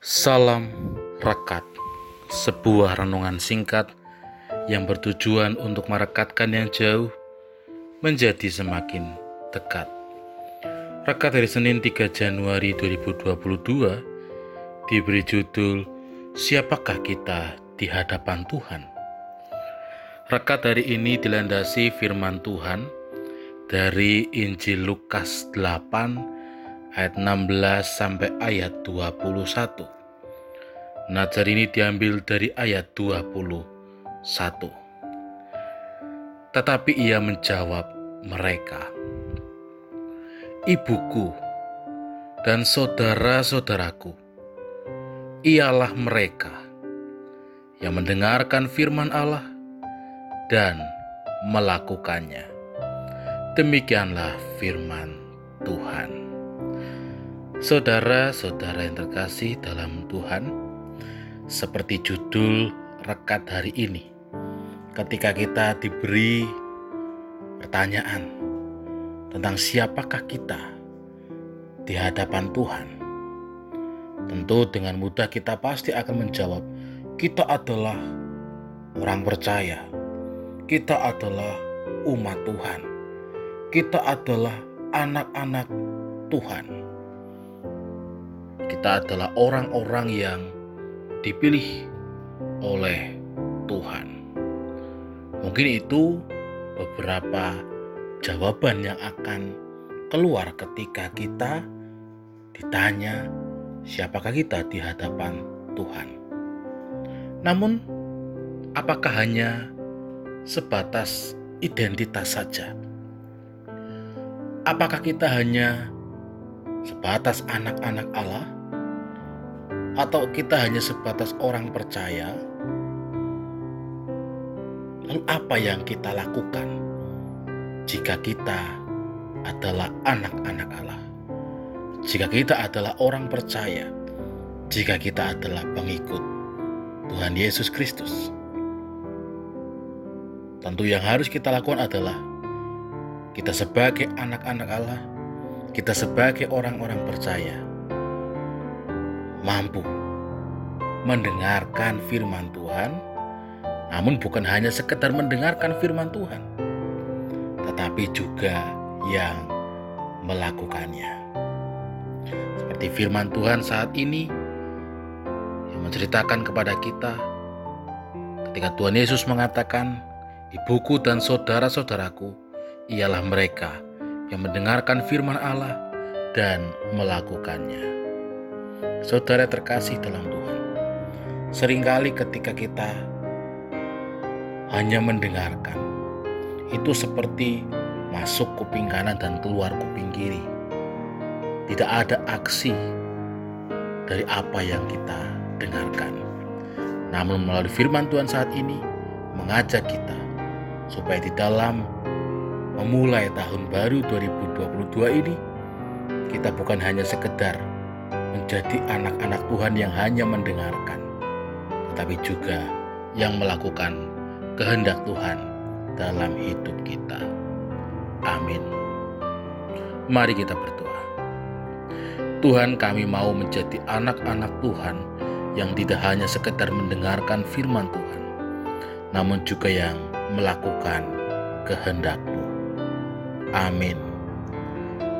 Salam Rekat, sebuah renungan singkat yang bertujuan untuk merekatkan yang jauh menjadi semakin dekat. Rekat hari Senin 3 Januari 2022 diberi judul Siapakah kita di hadapan Tuhan? Rekat hari ini dilandasi firman Tuhan dari Injil Lukas 8 ayat 16 sampai ayat 21. Nazar ini diambil dari ayat 21. Tetapi ia menjawab mereka, Ibuku dan saudara-saudaraku, ialah mereka yang mendengarkan firman Allah dan melakukannya. Demikianlah firman Tuhan. Saudara-saudara yang terkasih dalam Tuhan, seperti judul rekat hari ini, ketika kita diberi pertanyaan tentang siapakah kita di hadapan Tuhan, tentu dengan mudah kita pasti akan menjawab, "Kita adalah orang percaya, kita adalah umat Tuhan, kita adalah anak-anak Tuhan." Kita adalah orang-orang yang dipilih oleh Tuhan. Mungkin itu beberapa jawaban yang akan keluar ketika kita ditanya siapakah kita di hadapan Tuhan. Namun, apakah hanya sebatas identitas saja? Apakah kita hanya sebatas anak-anak Allah? Atau kita hanya sebatas orang percaya? Lalu apa yang kita lakukan jika kita adalah anak-anak Allah? Jika kita adalah orang percaya, jika kita adalah pengikut Tuhan Yesus Kristus. Tentu yang harus kita lakukan adalah kita sebagai anak-anak Allah, kita sebagai orang-orang percaya, mampu mendengarkan firman Tuhan, namun bukan hanya sekedar mendengarkan firman Tuhan, tetapi juga yang melakukannya. Seperti firman Tuhan saat ini yang menceritakan kepada kita ketika Tuhan Yesus mengatakan, "Ibuku dan saudara-saudaraku ialah mereka yang mendengarkan firman Allah dan melakukannya." Saudara terkasih dalam Tuhan, sering kali ketika kita hanya mendengarkan, itu seperti masuk kuping kanan dan keluar kuping kiri. Tidak ada aksi dari apa yang kita dengarkan. Namun melalui firman Tuhan saat ini mengajak kita supaya di dalam memulai tahun baru 2022 ini kita bukan hanya sekedar menjadi anak-anak Tuhan yang hanya mendengarkan, tetapi juga yang melakukan kehendak Tuhan dalam hidup kita. Amin. Mari kita berdoa. Tuhan kami mau menjadi anak-anak Tuhan yang tidak hanya sekedar mendengarkan firman Tuhan, namun juga yang melakukan kehendak-Mu. Amin.